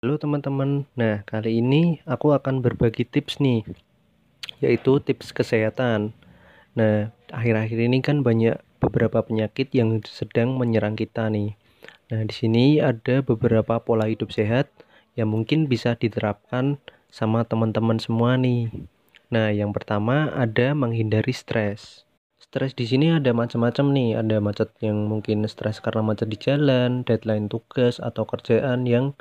Halo teman-teman, nah kali ini aku akan berbagi tips nih, yaitu tips kesehatan. Nah, akhir-akhir ini kan banyak beberapa penyakit yang sedang menyerang kita nih. Nah, di sini ada beberapa pola hidup sehat yang mungkin bisa diterapkan sama teman-teman semua nih. Nah, yang pertama ada menghindari stres. Stres di sini ada macam-macam nih, ada macet yang mungkin stres karena macet di jalan, deadline tugas atau kerjaan yang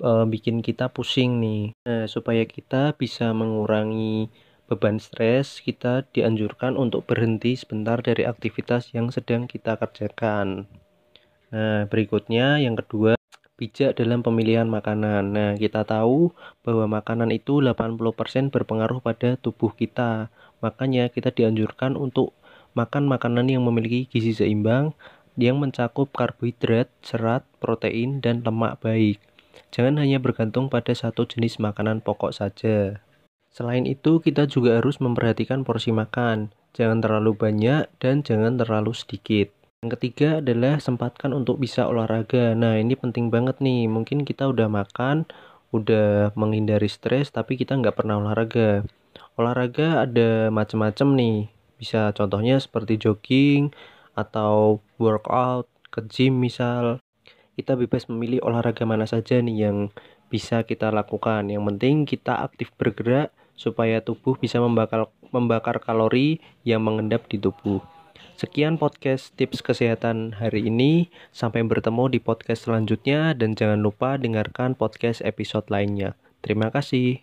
uh, bikin kita pusing nih. Nah, supaya kita bisa mengurangi beban stres, kita dianjurkan untuk berhenti sebentar dari aktivitas yang sedang kita kerjakan. Nah, berikutnya yang kedua, bijak dalam pemilihan makanan. Nah, kita tahu bahwa makanan itu 80% berpengaruh pada tubuh kita. Makanya kita dianjurkan untuk makan makanan yang memiliki gizi seimbang yang mencakup karbohidrat, serat, protein, dan lemak baik. Jangan hanya bergantung pada satu jenis makanan pokok saja. Selain itu, kita juga harus memperhatikan porsi makan. Jangan terlalu banyak dan jangan terlalu sedikit. Yang ketiga adalah sempatkan untuk bisa olahraga. Nah, ini penting banget nih. Mungkin kita udah makan, udah menghindari stres, tapi kita nggak pernah olahraga. Olahraga ada macam-macam nih. Bisa contohnya seperti jogging atau workout ke gym misal kita bebas memilih olahraga mana saja nih yang bisa kita lakukan. Yang penting kita aktif bergerak supaya tubuh bisa membakar membakar kalori yang mengendap di tubuh. Sekian podcast tips kesehatan hari ini. Sampai bertemu di podcast selanjutnya dan jangan lupa dengarkan podcast episode lainnya. Terima kasih.